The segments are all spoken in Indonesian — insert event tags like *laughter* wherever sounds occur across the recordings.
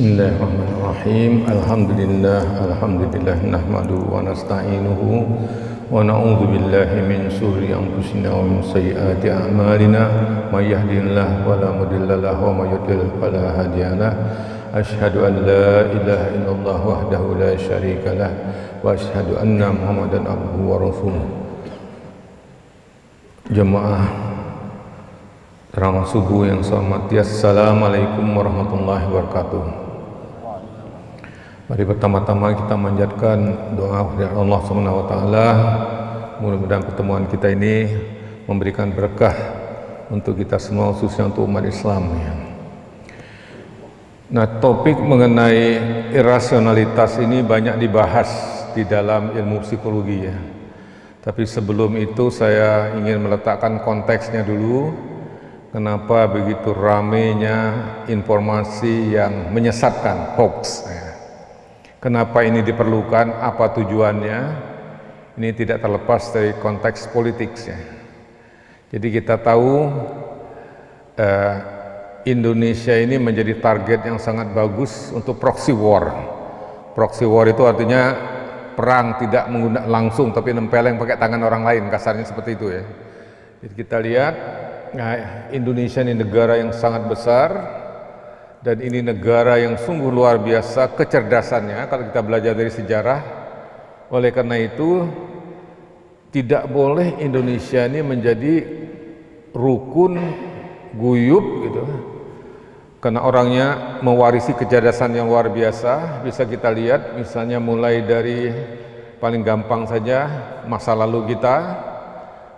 Bismillahirrahmanirrahim. Alhamdulillah, alhamdulillah nahmadu wa nasta'inuhu wa na'udzu billahi min syururi anfusina wa min sayyiati a'malina. May yahdihillahu fala mudilla lahu wa may yudlil fala hadiyalah. Ashhadu an la ilaha illallah wahdahu la syarika lah wa ashhadu anna Muhammadan abduhu wa rasuluh. Jemaah Terang subuh yang selamat ya. Assalamualaikum warahmatullahi wabarakatuh Mari pertama-tama kita manjatkan doa dari Allah Subhanahu wa taala. Mudah-mudahan pertemuan kita ini memberikan berkah untuk kita semua khususnya untuk umat Islam ya. Nah, topik mengenai irasionalitas ini banyak dibahas di dalam ilmu psikologi ya. Tapi sebelum itu saya ingin meletakkan konteksnya dulu kenapa begitu ramenya informasi yang menyesatkan hoax kenapa ini diperlukan? Apa tujuannya? Ini tidak terlepas dari konteks politik ya. jadi kita tahu eh, Indonesia ini menjadi target yang sangat bagus untuk proxy war. Proxy war itu artinya perang tidak menggunakan langsung tapi nempeleng pakai tangan orang lain. Kasarnya seperti itu ya. Jadi kita lihat Nah, Indonesia ini negara yang sangat besar dan ini negara yang sungguh luar biasa kecerdasannya kalau kita belajar dari sejarah. Oleh karena itu tidak boleh Indonesia ini menjadi rukun guyup gitu. Karena orangnya mewarisi kecerdasan yang luar biasa, bisa kita lihat misalnya mulai dari paling gampang saja masa lalu kita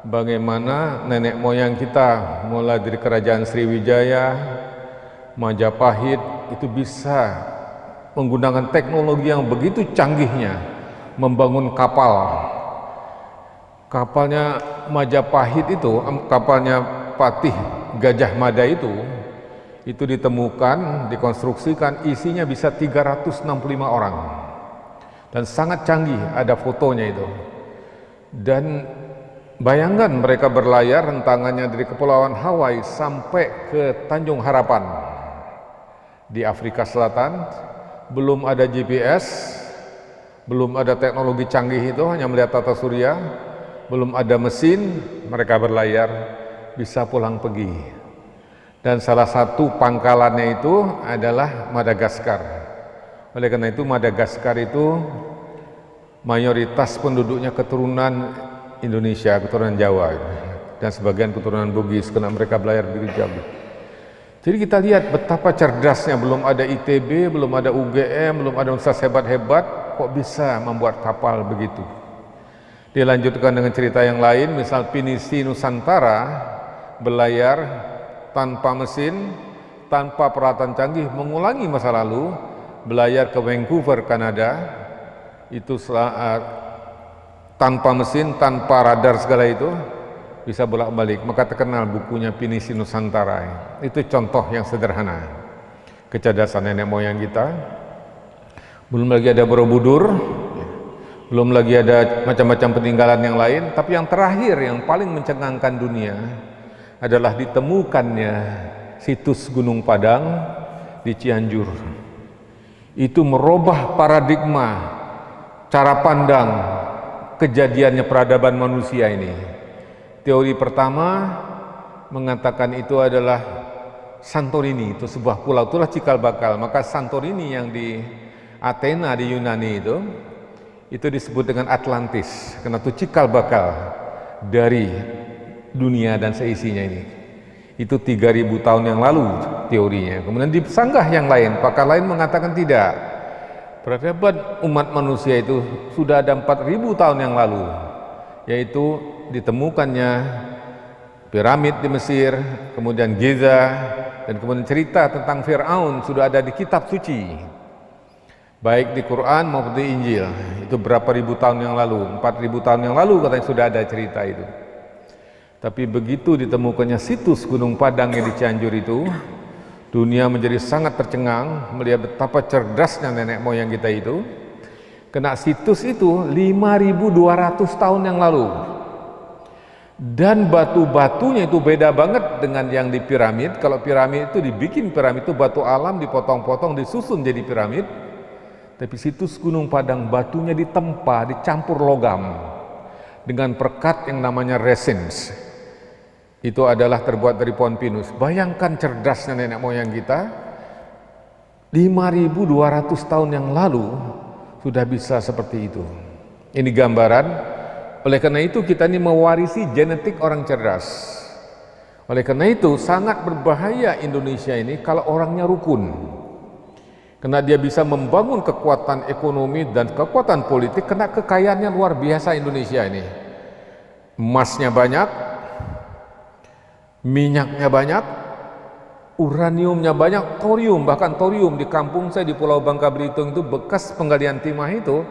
bagaimana nenek moyang kita mulai dari kerajaan Sriwijaya, Majapahit itu bisa menggunakan teknologi yang begitu canggihnya membangun kapal. Kapalnya Majapahit itu, kapalnya Patih Gajah Mada itu, itu ditemukan, dikonstruksikan, isinya bisa 365 orang. Dan sangat canggih, ada fotonya itu. Dan Bayangkan mereka berlayar rentangannya dari Kepulauan Hawaii sampai ke Tanjung Harapan di Afrika Selatan. Belum ada GPS, belum ada teknologi canggih itu, hanya melihat tata surya, belum ada mesin, mereka berlayar bisa pulang pergi. Dan salah satu pangkalannya itu adalah Madagaskar. Oleh karena itu Madagaskar itu mayoritas penduduknya keturunan Indonesia, keturunan Jawa dan sebagian keturunan Bugis karena mereka belajar di Jambi. Jadi kita lihat betapa cerdasnya belum ada ITB, belum ada UGM, belum ada universitas hebat-hebat kok bisa membuat kapal begitu. Dilanjutkan dengan cerita yang lain, misal Pinisi Nusantara berlayar tanpa mesin, tanpa peralatan canggih, mengulangi masa lalu, berlayar ke Vancouver, Kanada, itu tanpa mesin, tanpa radar segala itu bisa bolak-balik. Maka terkenal bukunya Pinisi Nusantara. Itu contoh yang sederhana. Kecerdasan nenek moyang kita. Belum lagi ada Borobudur, belum lagi ada macam-macam peninggalan yang lain, tapi yang terakhir yang paling mencengangkan dunia adalah ditemukannya situs Gunung Padang di Cianjur. Itu merubah paradigma cara pandang kejadiannya peradaban manusia ini. Teori pertama mengatakan itu adalah Santorini, itu sebuah pulau, itulah cikal bakal. Maka Santorini yang di Athena di Yunani itu, itu disebut dengan Atlantis, karena itu cikal bakal dari dunia dan seisinya ini. Itu 3000 tahun yang lalu teorinya. Kemudian disanggah yang lain, pakar lain mengatakan tidak. Peradaban umat manusia itu sudah ada 4000 tahun yang lalu yaitu ditemukannya piramid di Mesir, kemudian Giza dan kemudian cerita tentang Firaun sudah ada di kitab suci. Baik di Quran maupun di Injil. Itu berapa ribu tahun yang lalu? 4000 tahun yang lalu katanya sudah ada cerita itu. Tapi begitu ditemukannya situs Gunung Padang yang di Cianjur itu, Dunia menjadi sangat tercengang melihat betapa cerdasnya nenek moyang kita itu. Kena situs itu 5200 tahun yang lalu. Dan batu-batunya itu beda banget dengan yang di piramid. Kalau piramid itu dibikin piramid itu batu alam dipotong-potong disusun jadi piramid. Tapi situs Gunung Padang batunya ditempa, dicampur logam dengan perkat yang namanya resins. Itu adalah terbuat dari pohon pinus. Bayangkan cerdasnya nenek moyang kita. 5200 tahun yang lalu sudah bisa seperti itu. Ini gambaran oleh karena itu kita ini mewarisi genetik orang cerdas. Oleh karena itu sangat berbahaya Indonesia ini kalau orangnya rukun. Karena dia bisa membangun kekuatan ekonomi dan kekuatan politik karena kekayaannya luar biasa Indonesia ini. Emasnya banyak, minyaknya banyak, uraniumnya banyak, thorium, bahkan thorium di kampung saya di Pulau Bangka Belitung itu bekas penggalian timah itu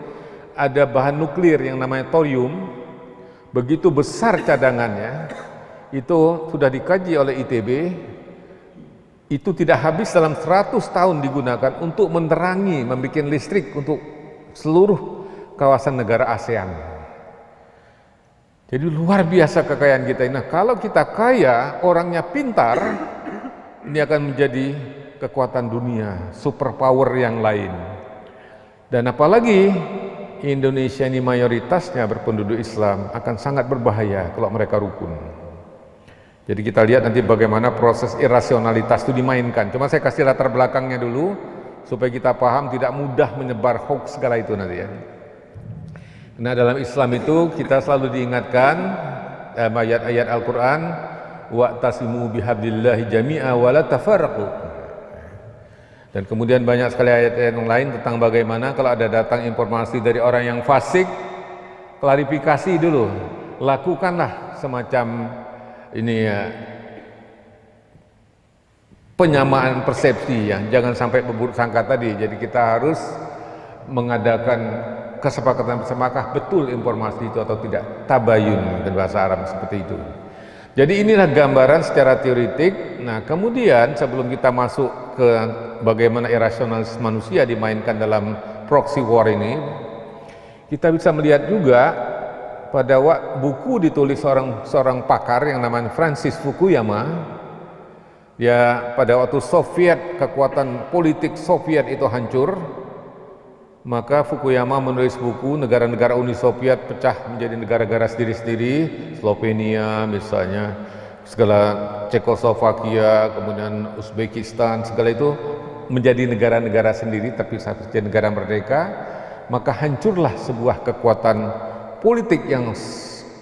ada bahan nuklir yang namanya thorium begitu besar cadangannya itu sudah dikaji oleh ITB itu tidak habis dalam 100 tahun digunakan untuk menerangi membuat listrik untuk seluruh kawasan negara ASEAN. Jadi luar biasa kekayaan kita nah kalau kita kaya orangnya pintar ini akan menjadi kekuatan dunia superpower yang lain. Dan apalagi Indonesia ini mayoritasnya berpenduduk Islam akan sangat berbahaya kalau mereka rukun. Jadi kita lihat nanti bagaimana proses irasionalitas itu dimainkan. Cuma saya kasih latar belakangnya dulu supaya kita paham tidak mudah menyebar hoax segala itu nanti ya. Nah dalam Islam itu kita selalu diingatkan ayat-ayat Al-Quran wa'tasimu bihablillahi jami'a wa la tafarraqu dan kemudian banyak sekali ayat-ayat yang lain tentang bagaimana kalau ada datang informasi dari orang yang fasik, klarifikasi dulu. Lakukanlah semacam ini ya penyamaan persepsi ya. Jangan sampai berburuk sangka tadi. Jadi kita harus mengadakan kesepakatan bersemakah betul informasi itu atau tidak. Tabayun dan bahasa Arab seperti itu. Jadi inilah gambaran secara teoritik. Nah, kemudian sebelum kita masuk ke bagaimana irasionalis manusia dimainkan dalam proxy war ini, kita bisa melihat juga pada buku ditulis seorang seorang pakar yang namanya Francis Fukuyama. Ya, pada waktu Soviet kekuatan politik Soviet itu hancur, maka Fukuyama menulis buku negara-negara Uni Soviet pecah menjadi negara-negara sendiri-sendiri, Slovenia misalnya, segala Cekoslovakia, kemudian Uzbekistan, segala itu menjadi negara-negara sendiri tapi satu negara merdeka, maka hancurlah sebuah kekuatan politik yang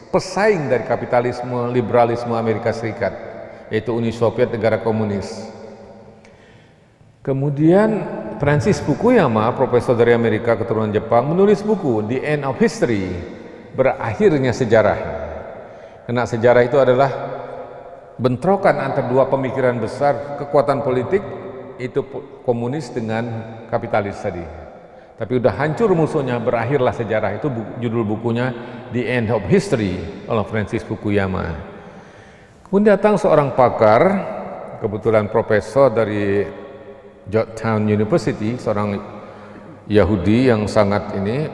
pesaing dari kapitalisme liberalisme Amerika Serikat, yaitu Uni Soviet negara komunis. Kemudian Francis Fukuyama, profesor dari Amerika keturunan Jepang, menulis buku The End of History, berakhirnya sejarah. Karena sejarah itu adalah bentrokan antara dua pemikiran besar kekuatan politik itu komunis dengan kapitalis tadi. Tapi udah hancur musuhnya, berakhirlah sejarah. Itu buku, judul bukunya The End of History oleh Francis Fukuyama. Kemudian datang seorang pakar, kebetulan profesor dari Georgetown University, seorang Yahudi yang sangat ini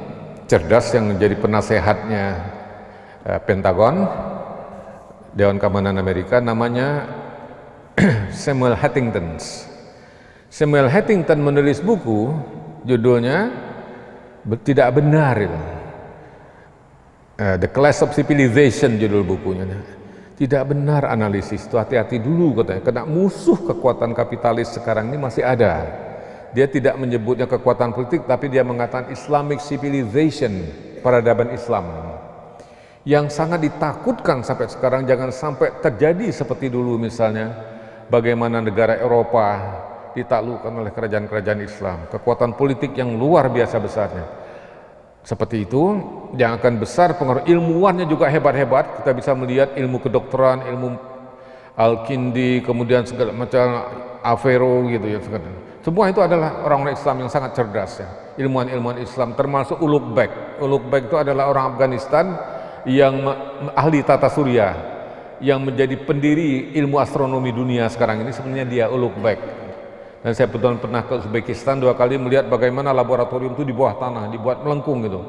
cerdas yang menjadi penasehatnya eh, Pentagon Dewan Keamanan Amerika namanya *clears throat* Samuel Huntington. Samuel Huntington menulis buku judulnya tidak benar itu. Uh, The Class of Civilization judul bukunya. Tidak benar analisis itu hati-hati dulu katanya. Karena musuh kekuatan kapitalis sekarang ini masih ada. Dia tidak menyebutnya kekuatan politik tapi dia mengatakan Islamic civilization, peradaban Islam yang sangat ditakutkan sampai sekarang jangan sampai terjadi seperti dulu misalnya bagaimana negara Eropa ditaklukkan oleh kerajaan-kerajaan Islam kekuatan politik yang luar biasa besarnya seperti itu yang akan besar pengaruh. Ilmuwannya juga hebat-hebat. Kita bisa melihat ilmu kedokteran ilmu Al-Kindi kemudian segala macam Avero gitu ya semua itu adalah orang-orang Islam yang sangat cerdas ya. Ilmuwan-ilmuwan Islam termasuk Ulugh Ulugh itu adalah orang Afghanistan yang ahli tata surya yang menjadi pendiri ilmu astronomi dunia sekarang ini. Sebenarnya dia Ulugh dan saya betul pernah ke Uzbekistan dua kali melihat bagaimana laboratorium itu di bawah tanah dibuat melengkung gitu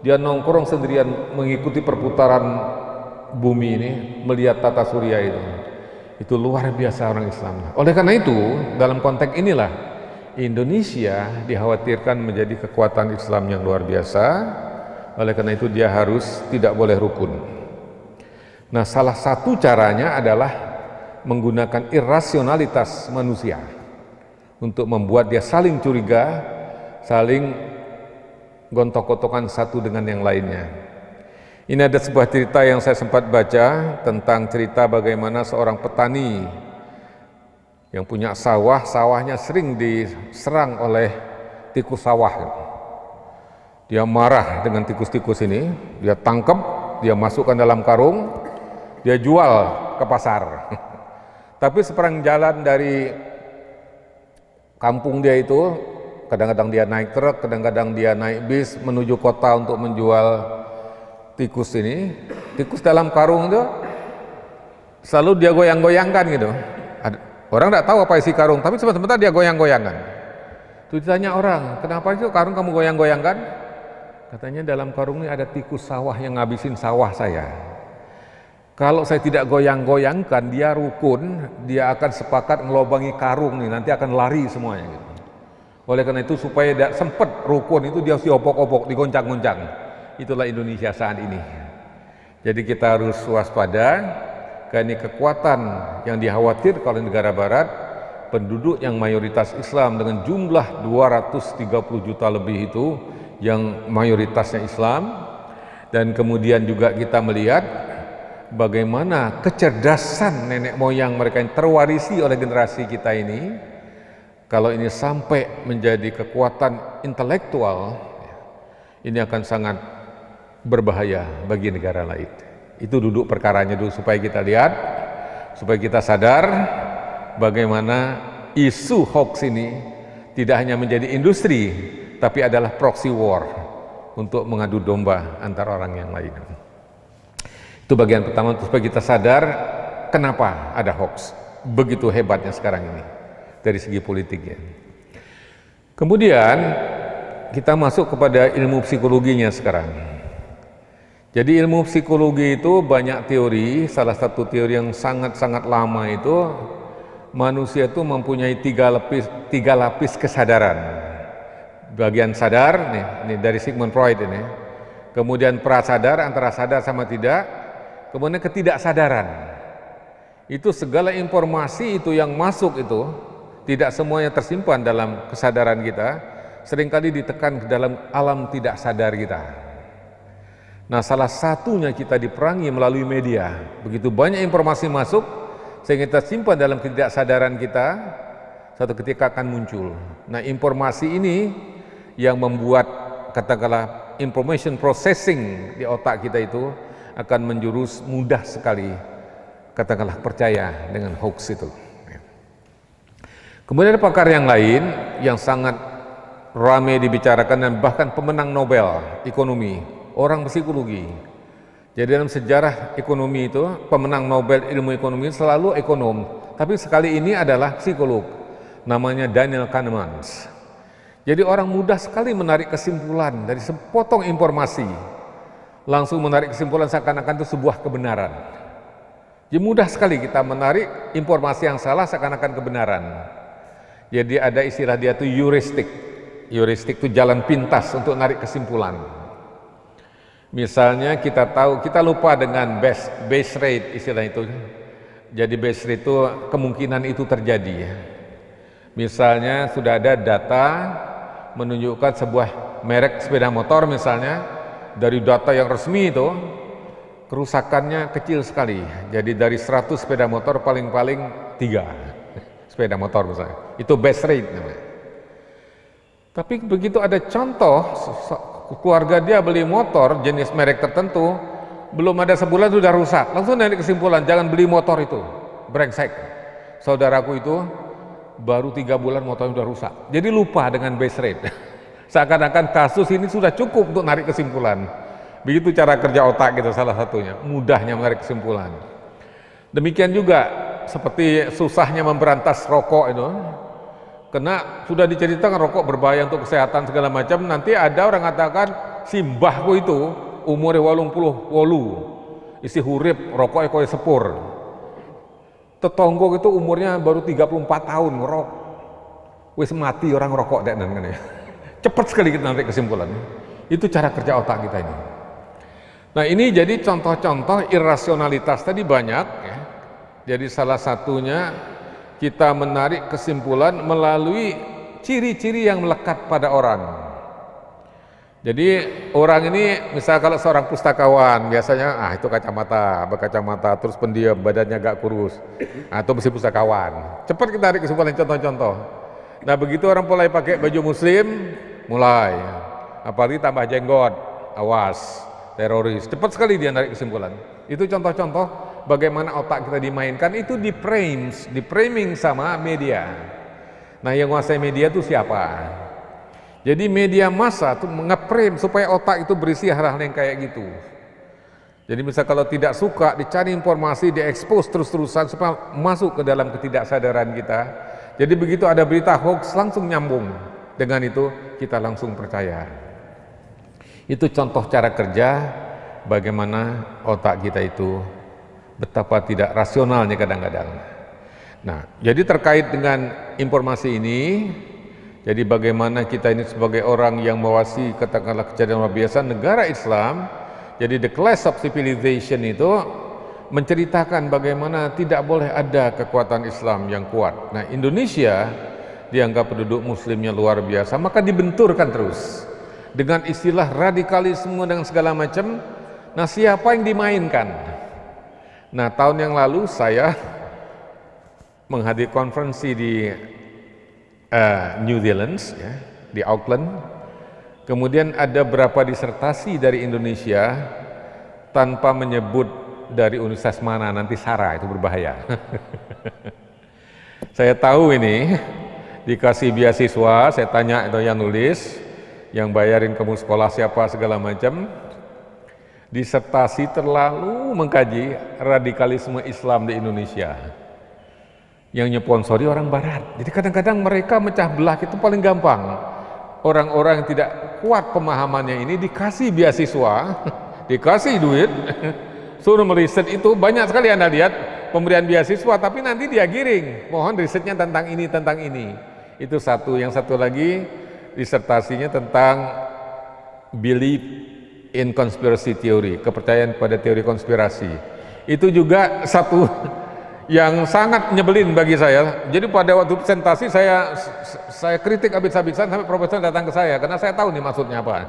dia nongkrong sendirian mengikuti perputaran bumi ini melihat tata surya itu. Itu luar biasa orang Islam. Oleh karena itu, dalam konteks inilah Indonesia dikhawatirkan menjadi kekuatan Islam yang luar biasa. Oleh karena itu dia harus tidak boleh rukun. Nah, salah satu caranya adalah menggunakan irasionalitas manusia untuk membuat dia saling curiga, saling gontok-gontokan satu dengan yang lainnya. Ini ada sebuah cerita yang saya sempat baca tentang cerita bagaimana seorang petani yang punya sawah, sawahnya sering diserang oleh tikus sawah. Dia marah dengan tikus-tikus ini, dia tangkap, dia masukkan dalam karung, dia jual ke pasar. *laughs* Tapi seperang jalan dari kampung dia itu, kadang-kadang dia naik truk, kadang-kadang dia naik bis menuju kota untuk menjual tikus ini, tikus dalam karung itu selalu dia goyang-goyangkan gitu. Orang tidak tahu apa isi karung, tapi sebentar dia goyang-goyangkan. Itu ditanya orang, kenapa itu karung kamu goyang-goyangkan? Katanya dalam karung ini ada tikus sawah yang ngabisin sawah saya. Kalau saya tidak goyang-goyangkan, dia rukun, dia akan sepakat ngelobangi karung nih, nanti akan lari semuanya. Gitu. Oleh karena itu supaya tidak sempat rukun itu dia harus diopok-opok, digoncang-goncang. Itulah Indonesia saat ini. Jadi kita harus waspada karena kekuatan yang dikhawatir kalau negara barat penduduk yang mayoritas Islam dengan jumlah 230 juta lebih itu yang mayoritasnya Islam dan kemudian juga kita melihat bagaimana kecerdasan nenek moyang mereka yang terwarisi oleh generasi kita ini kalau ini sampai menjadi kekuatan intelektual ini akan sangat berbahaya bagi negara lain. Itu duduk perkaranya dulu supaya kita lihat, supaya kita sadar bagaimana isu hoax ini tidak hanya menjadi industri, tapi adalah proxy war untuk mengadu domba antar orang yang lain. Itu bagian pertama supaya kita sadar kenapa ada hoax. Begitu hebatnya sekarang ini dari segi politiknya. Kemudian kita masuk kepada ilmu psikologinya sekarang. Jadi ilmu psikologi itu banyak teori, salah satu teori yang sangat-sangat lama itu manusia itu mempunyai tiga lapis, tiga lapis kesadaran. Bagian sadar, nih, ini dari Sigmund Freud ini. Kemudian prasadar, antara sadar sama tidak. Kemudian ketidaksadaran. Itu segala informasi itu yang masuk itu, tidak semuanya tersimpan dalam kesadaran kita, sering kali ditekan ke dalam alam tidak sadar kita. Nah, salah satunya kita diperangi melalui media. Begitu banyak informasi masuk, sehingga kita simpan dalam ketidaksadaran kita, satu ketika akan muncul. Nah, informasi ini yang membuat katakanlah information processing di otak kita itu akan menjurus mudah sekali katakanlah percaya dengan hoax itu. Kemudian ada pakar yang lain yang sangat ramai dibicarakan dan bahkan pemenang Nobel ekonomi orang psikologi. Jadi dalam sejarah ekonomi itu pemenang Nobel ilmu ekonomi selalu ekonom, tapi sekali ini adalah psikolog. Namanya Daniel Kahneman. Jadi orang mudah sekali menarik kesimpulan dari sepotong informasi. Langsung menarik kesimpulan seakan-akan itu sebuah kebenaran. Jadi mudah sekali kita menarik informasi yang salah seakan-akan kebenaran. Jadi ada istilah dia itu heuristik. Heuristik itu jalan pintas untuk menarik kesimpulan. Misalnya kita tahu, kita lupa dengan base, base rate istilah itu. Jadi base rate itu kemungkinan itu terjadi. Misalnya sudah ada data menunjukkan sebuah merek sepeda motor misalnya dari data yang resmi itu kerusakannya kecil sekali. Jadi dari 100 sepeda motor paling-paling tiga *laughs* sepeda motor misalnya. Itu base rate namanya. Tapi begitu ada contoh keluarga dia beli motor jenis merek tertentu, belum ada sebulan sudah rusak. Langsung dari kesimpulan, jangan beli motor itu, brengsek. Saudaraku itu baru tiga bulan motornya sudah rusak. Jadi lupa dengan base rate. *laughs* Seakan-akan kasus ini sudah cukup untuk narik kesimpulan. Begitu cara kerja otak gitu salah satunya, mudahnya menarik kesimpulan. Demikian juga seperti susahnya memberantas rokok itu, karena sudah diceritakan rokok berbahaya untuk kesehatan segala macam. Nanti ada orang katakan si mbahku itu umurnya walung puluh walu. isi hurip rokok ekor sepur. Tetonggo itu umurnya baru 34 tahun ngerok. Wis mati orang rokok dek dan ya. Cepat sekali kita narik kesimpulan. Itu cara kerja otak kita ini. Nah ini jadi contoh-contoh irrasionalitas tadi banyak ya. Jadi salah satunya kita menarik kesimpulan melalui ciri-ciri yang melekat pada orang. Jadi orang ini misal kalau seorang pustakawan biasanya ah itu kacamata, berkacamata terus pendiam, badannya agak kurus. Nah, itu mesti pustakawan. Cepat kita tarik kesimpulan contoh-contoh. Nah, begitu orang mulai pakai baju muslim, mulai apalagi tambah jenggot, awas teroris. Cepat sekali dia narik kesimpulan. Itu contoh-contoh bagaimana otak kita dimainkan itu di frames, di framing sama media. Nah, yang menguasai media itu siapa? Jadi media massa itu mengeprem supaya otak itu berisi hal-hal yang kayak gitu. Jadi misal kalau tidak suka dicari informasi, diekspos terus-terusan supaya masuk ke dalam ketidaksadaran kita. Jadi begitu ada berita hoax langsung nyambung. Dengan itu kita langsung percaya. Itu contoh cara kerja bagaimana otak kita itu betapa tidak rasionalnya kadang-kadang. Nah, jadi terkait dengan informasi ini, jadi bagaimana kita ini sebagai orang yang mewasi katakanlah kejadian luar biasa negara Islam, jadi the class of civilization itu menceritakan bagaimana tidak boleh ada kekuatan Islam yang kuat. Nah Indonesia dianggap penduduk muslimnya luar biasa, maka dibenturkan terus dengan istilah radikalisme dan segala macam. Nah siapa yang dimainkan? Nah tahun yang lalu saya menghadiri konferensi di uh, New Zealand ya, di Auckland. Kemudian ada berapa disertasi dari Indonesia tanpa menyebut dari universitas mana nanti Sarah itu berbahaya. *laughs* saya tahu ini dikasih beasiswa, saya tanya itu yang nulis, yang bayarin kamu sekolah siapa segala macam. Disertasi terlalu mengkaji radikalisme Islam di Indonesia yang nyponsori orang barat. Jadi kadang-kadang mereka mecah belah itu paling gampang. Orang-orang yang tidak kuat pemahamannya ini dikasih beasiswa, *laughs* dikasih duit, *laughs* suruh meriset itu banyak sekali Anda lihat pemberian beasiswa tapi nanti dia giring. Mohon risetnya tentang ini, tentang ini. Itu satu. Yang satu lagi disertasinya tentang belief in conspiracy theory, kepercayaan pada teori konspirasi. Itu juga satu *laughs* yang sangat nyebelin bagi saya. Jadi pada waktu presentasi saya saya kritik habis-habisan sampai profesor datang ke saya karena saya tahu nih maksudnya apa.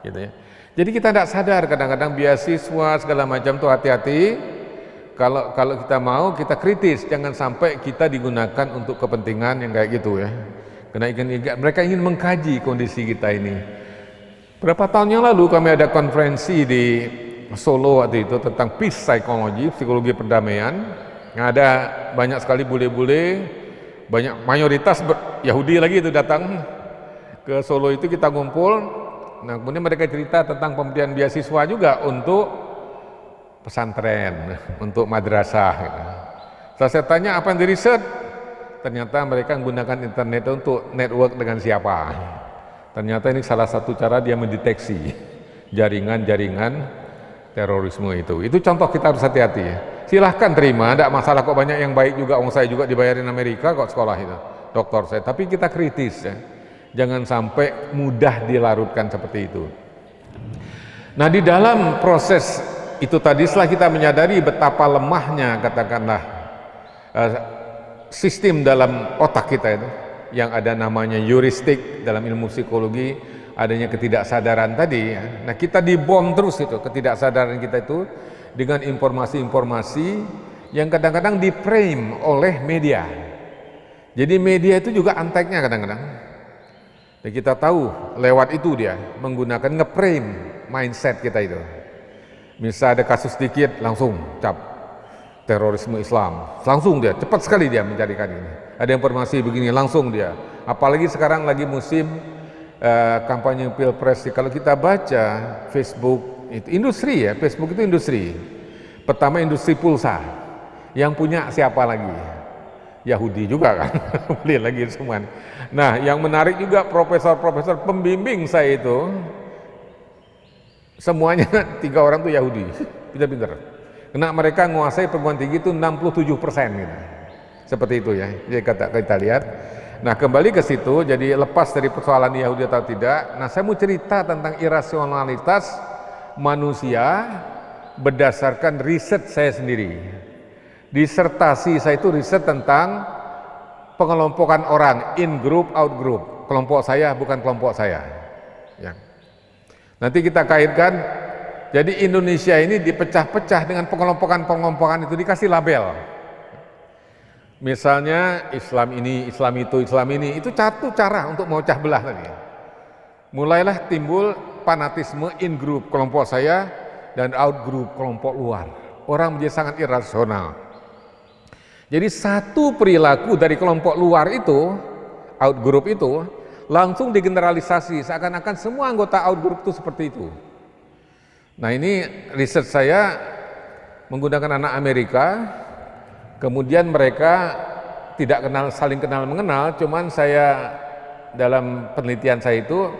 Gitu ya. Jadi kita tidak sadar kadang-kadang beasiswa segala macam tuh hati-hati. Kalau kalau kita mau kita kritis, jangan sampai kita digunakan untuk kepentingan yang kayak gitu ya. Karena mereka ingin mengkaji kondisi kita ini. Berapa tahun yang lalu kami ada konferensi di Solo waktu itu tentang peace psychology, psikologi perdamaian ada banyak sekali bule-bule, banyak mayoritas Yahudi lagi itu datang ke Solo itu kita ngumpul. Nah kemudian mereka cerita tentang pemberian beasiswa juga untuk pesantren, untuk madrasah. Gitu. Setelah saya tanya apa yang diriset, ternyata mereka menggunakan internet untuk network dengan siapa. Ternyata ini salah satu cara dia mendeteksi jaringan-jaringan terorisme itu. Itu contoh kita harus hati-hati ya silahkan terima, tidak masalah kok banyak yang baik juga, Om saya juga dibayarin Amerika kok sekolah itu, dokter saya. Tapi kita kritis ya, jangan sampai mudah dilarutkan seperti itu. Nah di dalam proses itu tadi setelah kita menyadari betapa lemahnya katakanlah uh, sistem dalam otak kita itu, yang ada namanya heuristik dalam ilmu psikologi, adanya ketidaksadaran tadi. Ya. Nah kita dibom terus itu ketidaksadaran kita itu dengan informasi-informasi yang kadang-kadang di-frame oleh media. Jadi media itu juga anteknya kadang-kadang. Dan kita tahu lewat itu dia menggunakan nge-frame mindset kita itu. Misal ada kasus sedikit langsung cap terorisme Islam. Langsung dia cepat sekali dia mencarikan ini. Ada informasi begini langsung dia. Apalagi sekarang lagi musim uh, kampanye pilpres. Kalau kita baca Facebook itu industri ya, Facebook itu industri. Pertama industri pulsa. Yang punya siapa lagi? Yahudi juga kan, *laughs* beli lagi semua. Nah, yang menarik juga profesor-profesor pembimbing saya itu semuanya *laughs* tiga orang tuh Yahudi, pintar-pintar. Karena mereka menguasai perguruan tinggi itu 67 persen gitu. Seperti itu ya. Jadi kita, kita lihat. Nah kembali ke situ, jadi lepas dari persoalan Yahudi atau tidak. Nah saya mau cerita tentang irasionalitas manusia berdasarkan riset saya sendiri. Disertasi saya itu riset tentang pengelompokan orang in group out group. Kelompok saya bukan kelompok saya. Ya. Nanti kita kaitkan jadi Indonesia ini dipecah-pecah dengan pengelompokan-pengelompokan itu dikasih label. Misalnya Islam ini, Islam itu, Islam ini, itu satu cara untuk memecah belah tadi. Mulailah timbul fanatisme in group kelompok saya dan out group kelompok luar. Orang menjadi sangat irasional. Jadi satu perilaku dari kelompok luar itu, out group itu, langsung digeneralisasi seakan-akan semua anggota out group itu seperti itu. Nah ini riset saya menggunakan anak Amerika, kemudian mereka tidak kenal saling kenal mengenal, cuman saya dalam penelitian saya itu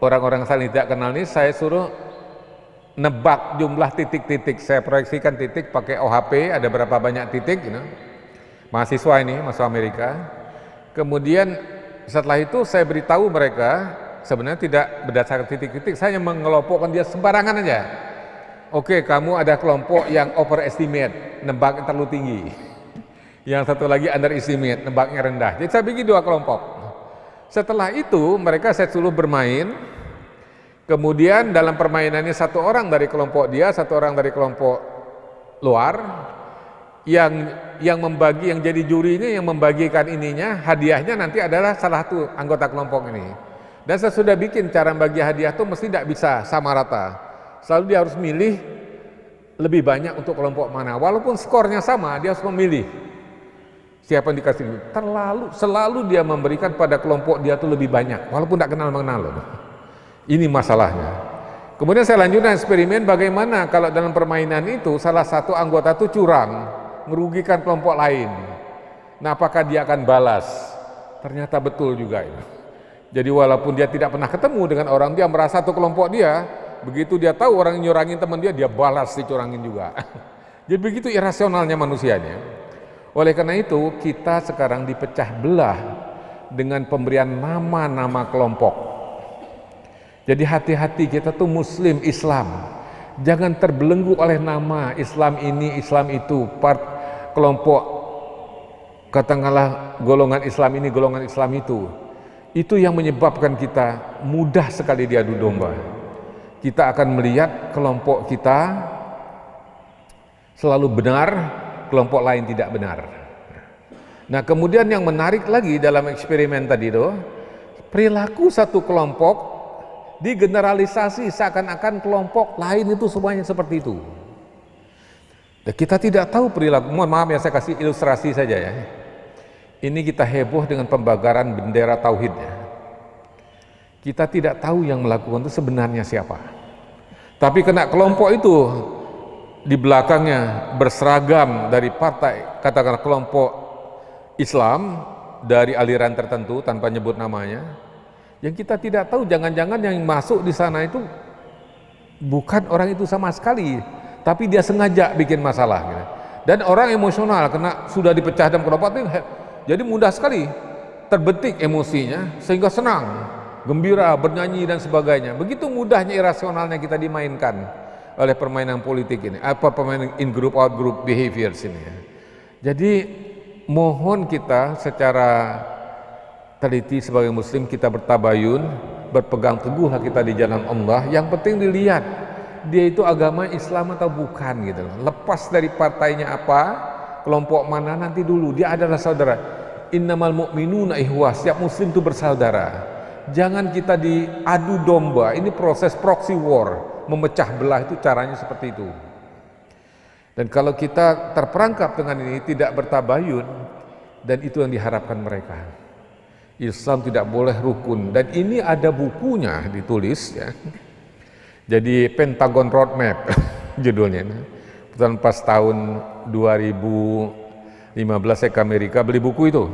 orang-orang saling tidak kenal ini saya suruh nebak jumlah titik-titik. Saya proyeksikan titik pakai OHP, ada berapa banyak titik, you know. mahasiswa ini masuk Amerika. Kemudian setelah itu saya beritahu mereka sebenarnya tidak berdasarkan titik-titik, saya hanya mengelompokkan dia sembarangan aja. Oke, kamu ada kelompok yang overestimate, nebak terlalu tinggi. *laughs* Yang satu lagi underestimate, nebaknya rendah. Jadi saya bikin dua kelompok. Setelah itu mereka saya suruh bermain. Kemudian dalam permainannya satu orang dari kelompok dia, satu orang dari kelompok luar yang yang membagi yang jadi jurinya yang membagikan ininya hadiahnya nanti adalah salah satu anggota kelompok ini. Dan saya sudah bikin cara bagi hadiah itu mesti tidak bisa sama rata. Selalu dia harus milih lebih banyak untuk kelompok mana. Walaupun skornya sama, dia harus memilih siapa yang dikasih. Terlalu selalu dia memberikan pada kelompok dia itu lebih banyak, walaupun tidak kenal mengenal. Ini masalahnya. Kemudian saya lanjutkan eksperimen bagaimana kalau dalam permainan itu salah satu anggota itu curang, merugikan kelompok lain. Nah, apakah dia akan balas? Ternyata betul juga itu. Jadi walaupun dia tidak pernah ketemu dengan orang dia merasa satu kelompok dia, begitu dia tahu orang yang nyurangin teman dia, dia balas dicurangin juga. *laughs* Jadi begitu irasionalnya manusianya. Oleh karena itu kita sekarang dipecah belah dengan pemberian nama-nama kelompok. Jadi hati-hati kita tuh muslim Islam. Jangan terbelenggu oleh nama Islam ini, Islam itu, part kelompok katakanlah golongan Islam ini, golongan Islam itu itu yang menyebabkan kita mudah sekali diadu domba. Kita akan melihat kelompok kita selalu benar, kelompok lain tidak benar. Nah, kemudian yang menarik lagi dalam eksperimen tadi itu, perilaku satu kelompok digeneralisasi seakan-akan kelompok lain itu semuanya seperti itu. Dan kita tidak tahu perilaku. Mohon maaf ya saya kasih ilustrasi saja ya ini kita heboh dengan pembakaran bendera tauhidnya. Kita tidak tahu yang melakukan itu sebenarnya siapa. Tapi kena kelompok itu di belakangnya berseragam dari partai, katakanlah kelompok Islam dari aliran tertentu tanpa nyebut namanya. Yang kita tidak tahu jangan-jangan yang masuk di sana itu bukan orang itu sama sekali, tapi dia sengaja bikin masalah. Dan orang emosional karena sudah dipecah dalam kelompok itu jadi mudah sekali terbetik emosinya sehingga senang, gembira, bernyanyi dan sebagainya. Begitu mudahnya irasionalnya kita dimainkan oleh permainan politik ini, apa permainan in group out group behaviors ini ya. Jadi mohon kita secara teliti sebagai muslim kita bertabayun, berpegang teguhlah kita di jalan Allah. Yang penting dilihat dia itu agama Islam atau bukan gitu. Lepas dari partainya apa, kelompok mana nanti dulu. Dia adalah saudara. Innamal mu'minuna ihwah setiap muslim itu bersaudara. Jangan kita diadu domba. Ini proses proxy war. Memecah belah itu caranya seperti itu. Dan kalau kita terperangkap dengan ini tidak bertabayun dan itu yang diharapkan mereka Islam tidak boleh rukun dan ini ada bukunya ditulis ya jadi Pentagon Roadmap *laughs* judulnya Kebetulan pas tahun 2015 saya ke Amerika beli buku itu.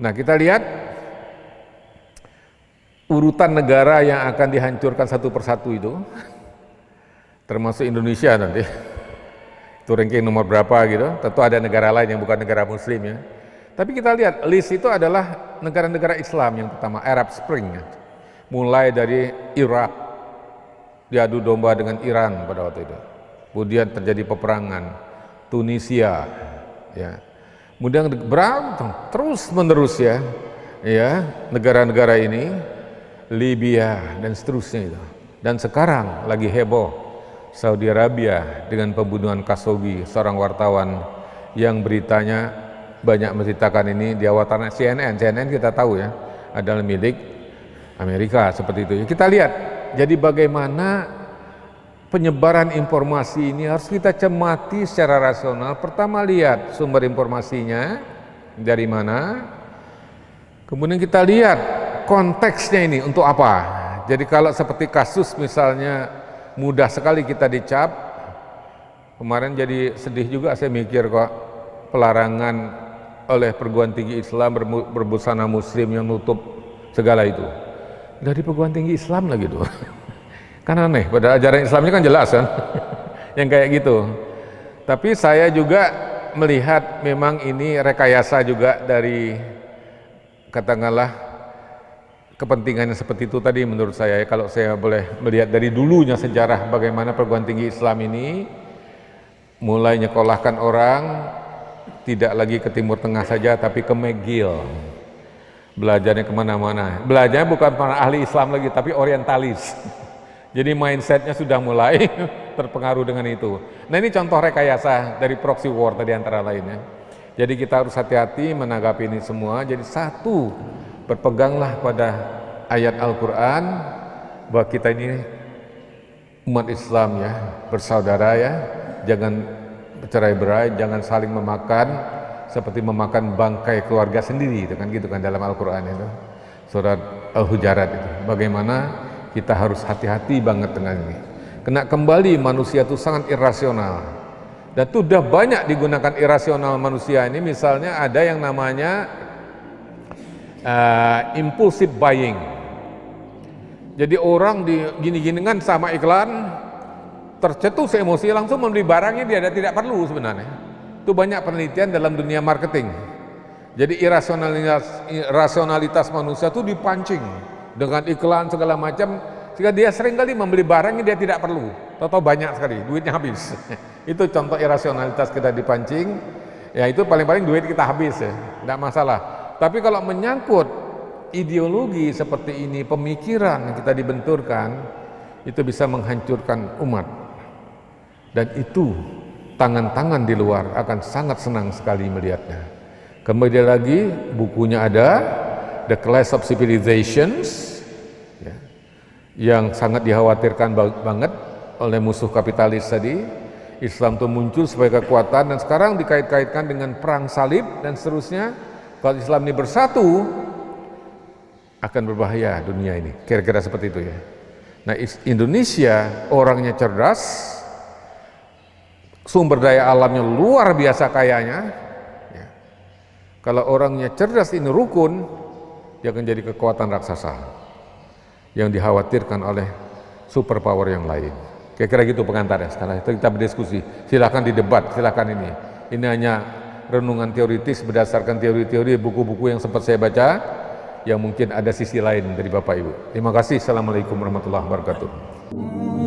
Nah kita lihat urutan negara yang akan dihancurkan satu persatu itu, termasuk Indonesia nanti. itu ranking nomor berapa gitu. Tentu ada negara lain yang bukan negara muslim ya. Tapi kita lihat list itu adalah negara-negara Islam yang pertama Arab Spring. Mulai dari Irak diadu domba dengan Iran pada waktu itu. Kemudian terjadi peperangan Tunisia ya. Kemudian berantem terus menerus ya. Ya, negara-negara ini Libya dan seterusnya itu. Dan sekarang lagi heboh Saudi Arabia dengan pembunuhan Khashoggi, seorang wartawan yang beritanya banyak menceritakan ini di awatan CNN. CNN kita tahu ya adalah milik Amerika seperti itu. Kita lihat jadi bagaimana penyebaran informasi ini harus kita cermati secara rasional. Pertama lihat sumber informasinya dari mana. Kemudian kita lihat konteksnya ini untuk apa. Jadi kalau seperti kasus misalnya mudah sekali kita dicap. Kemarin jadi sedih juga saya mikir kok pelarangan oleh perguruan tinggi Islam berbusana muslim yang nutup segala itu. Dari perguruan tinggi Islam lagi tuh. *laughs* Kan aneh, pada ajaran Islamnya kan jelas kan. *laughs* yang kayak gitu. Tapi saya juga melihat memang ini rekayasa juga dari katakanlah kepentingan yang seperti itu tadi menurut saya kalau saya boleh melihat dari dulunya sejarah bagaimana perguruan tinggi Islam ini mulai nyekolahkan orang tidak lagi ke Timur Tengah saja tapi ke McGill belajarnya ke mana-mana. Belajarnya bukan para ahli Islam lagi tapi orientalis. *laughs* Jadi mindsetnya sudah mulai *laughs* terpengaruh dengan itu. Nah ini contoh rekayasa dari proxy war tadi antara lainnya jadi kita harus hati-hati menanggapi ini semua. Jadi satu berpeganglah pada ayat Al-Quran. Bahwa kita ini umat Islam ya bersaudara ya. Jangan bercerai berai jangan saling memakan seperti memakan bangkai keluarga sendiri itu kan gitu kan dalam Al-Quran itu. Surat Al-Hujarat itu. Bagaimana kita harus hati-hati banget dengan ini. Kena kembali manusia itu sangat irasional. Dan itu sudah banyak digunakan irasional manusia ini. Misalnya ada yang namanya uh, impulsive buying. Jadi orang di gini-gini kan sama iklan tercetus emosi langsung membeli barangnya dia ada tidak perlu sebenarnya. Itu banyak penelitian dalam dunia marketing. Jadi irasionalitas, rasionalitas manusia itu dipancing dengan iklan segala macam sehingga dia sering kali membeli barang yang dia tidak perlu. Atau banyak sekali, duitnya habis. *laughs* itu contoh irasionalitas kita dipancing. Ya itu paling-paling duit kita habis ya, tidak masalah. Tapi kalau menyangkut ideologi seperti ini, pemikiran yang kita dibenturkan, itu bisa menghancurkan umat. Dan itu tangan-tangan di luar akan sangat senang sekali melihatnya. Kemudian lagi bukunya ada The Clash of Civilizations ya, yang sangat dikhawatirkan banget oleh musuh kapitalis tadi. Islam itu muncul sebagai kekuatan dan sekarang dikait-kaitkan dengan perang salib dan seterusnya kalau Islam ini bersatu, akan berbahaya dunia ini. Kira-kira seperti itu ya. Nah Indonesia orangnya cerdas, sumber daya alamnya luar biasa kayanya. Ya. Kalau orangnya cerdas ini rukun, dia akan jadi kekuatan raksasa yang dikhawatirkan oleh superpower yang lain. Kira-kira gitu pengantarnya. Sekarang kita berdiskusi. Silahkan didebat, silahkan ini. Ini hanya renungan teoritis berdasarkan teori-teori buku-buku yang sempat saya baca yang mungkin ada sisi lain dari Bapak Ibu. Terima kasih. Assalamualaikum warahmatullahi wabarakatuh.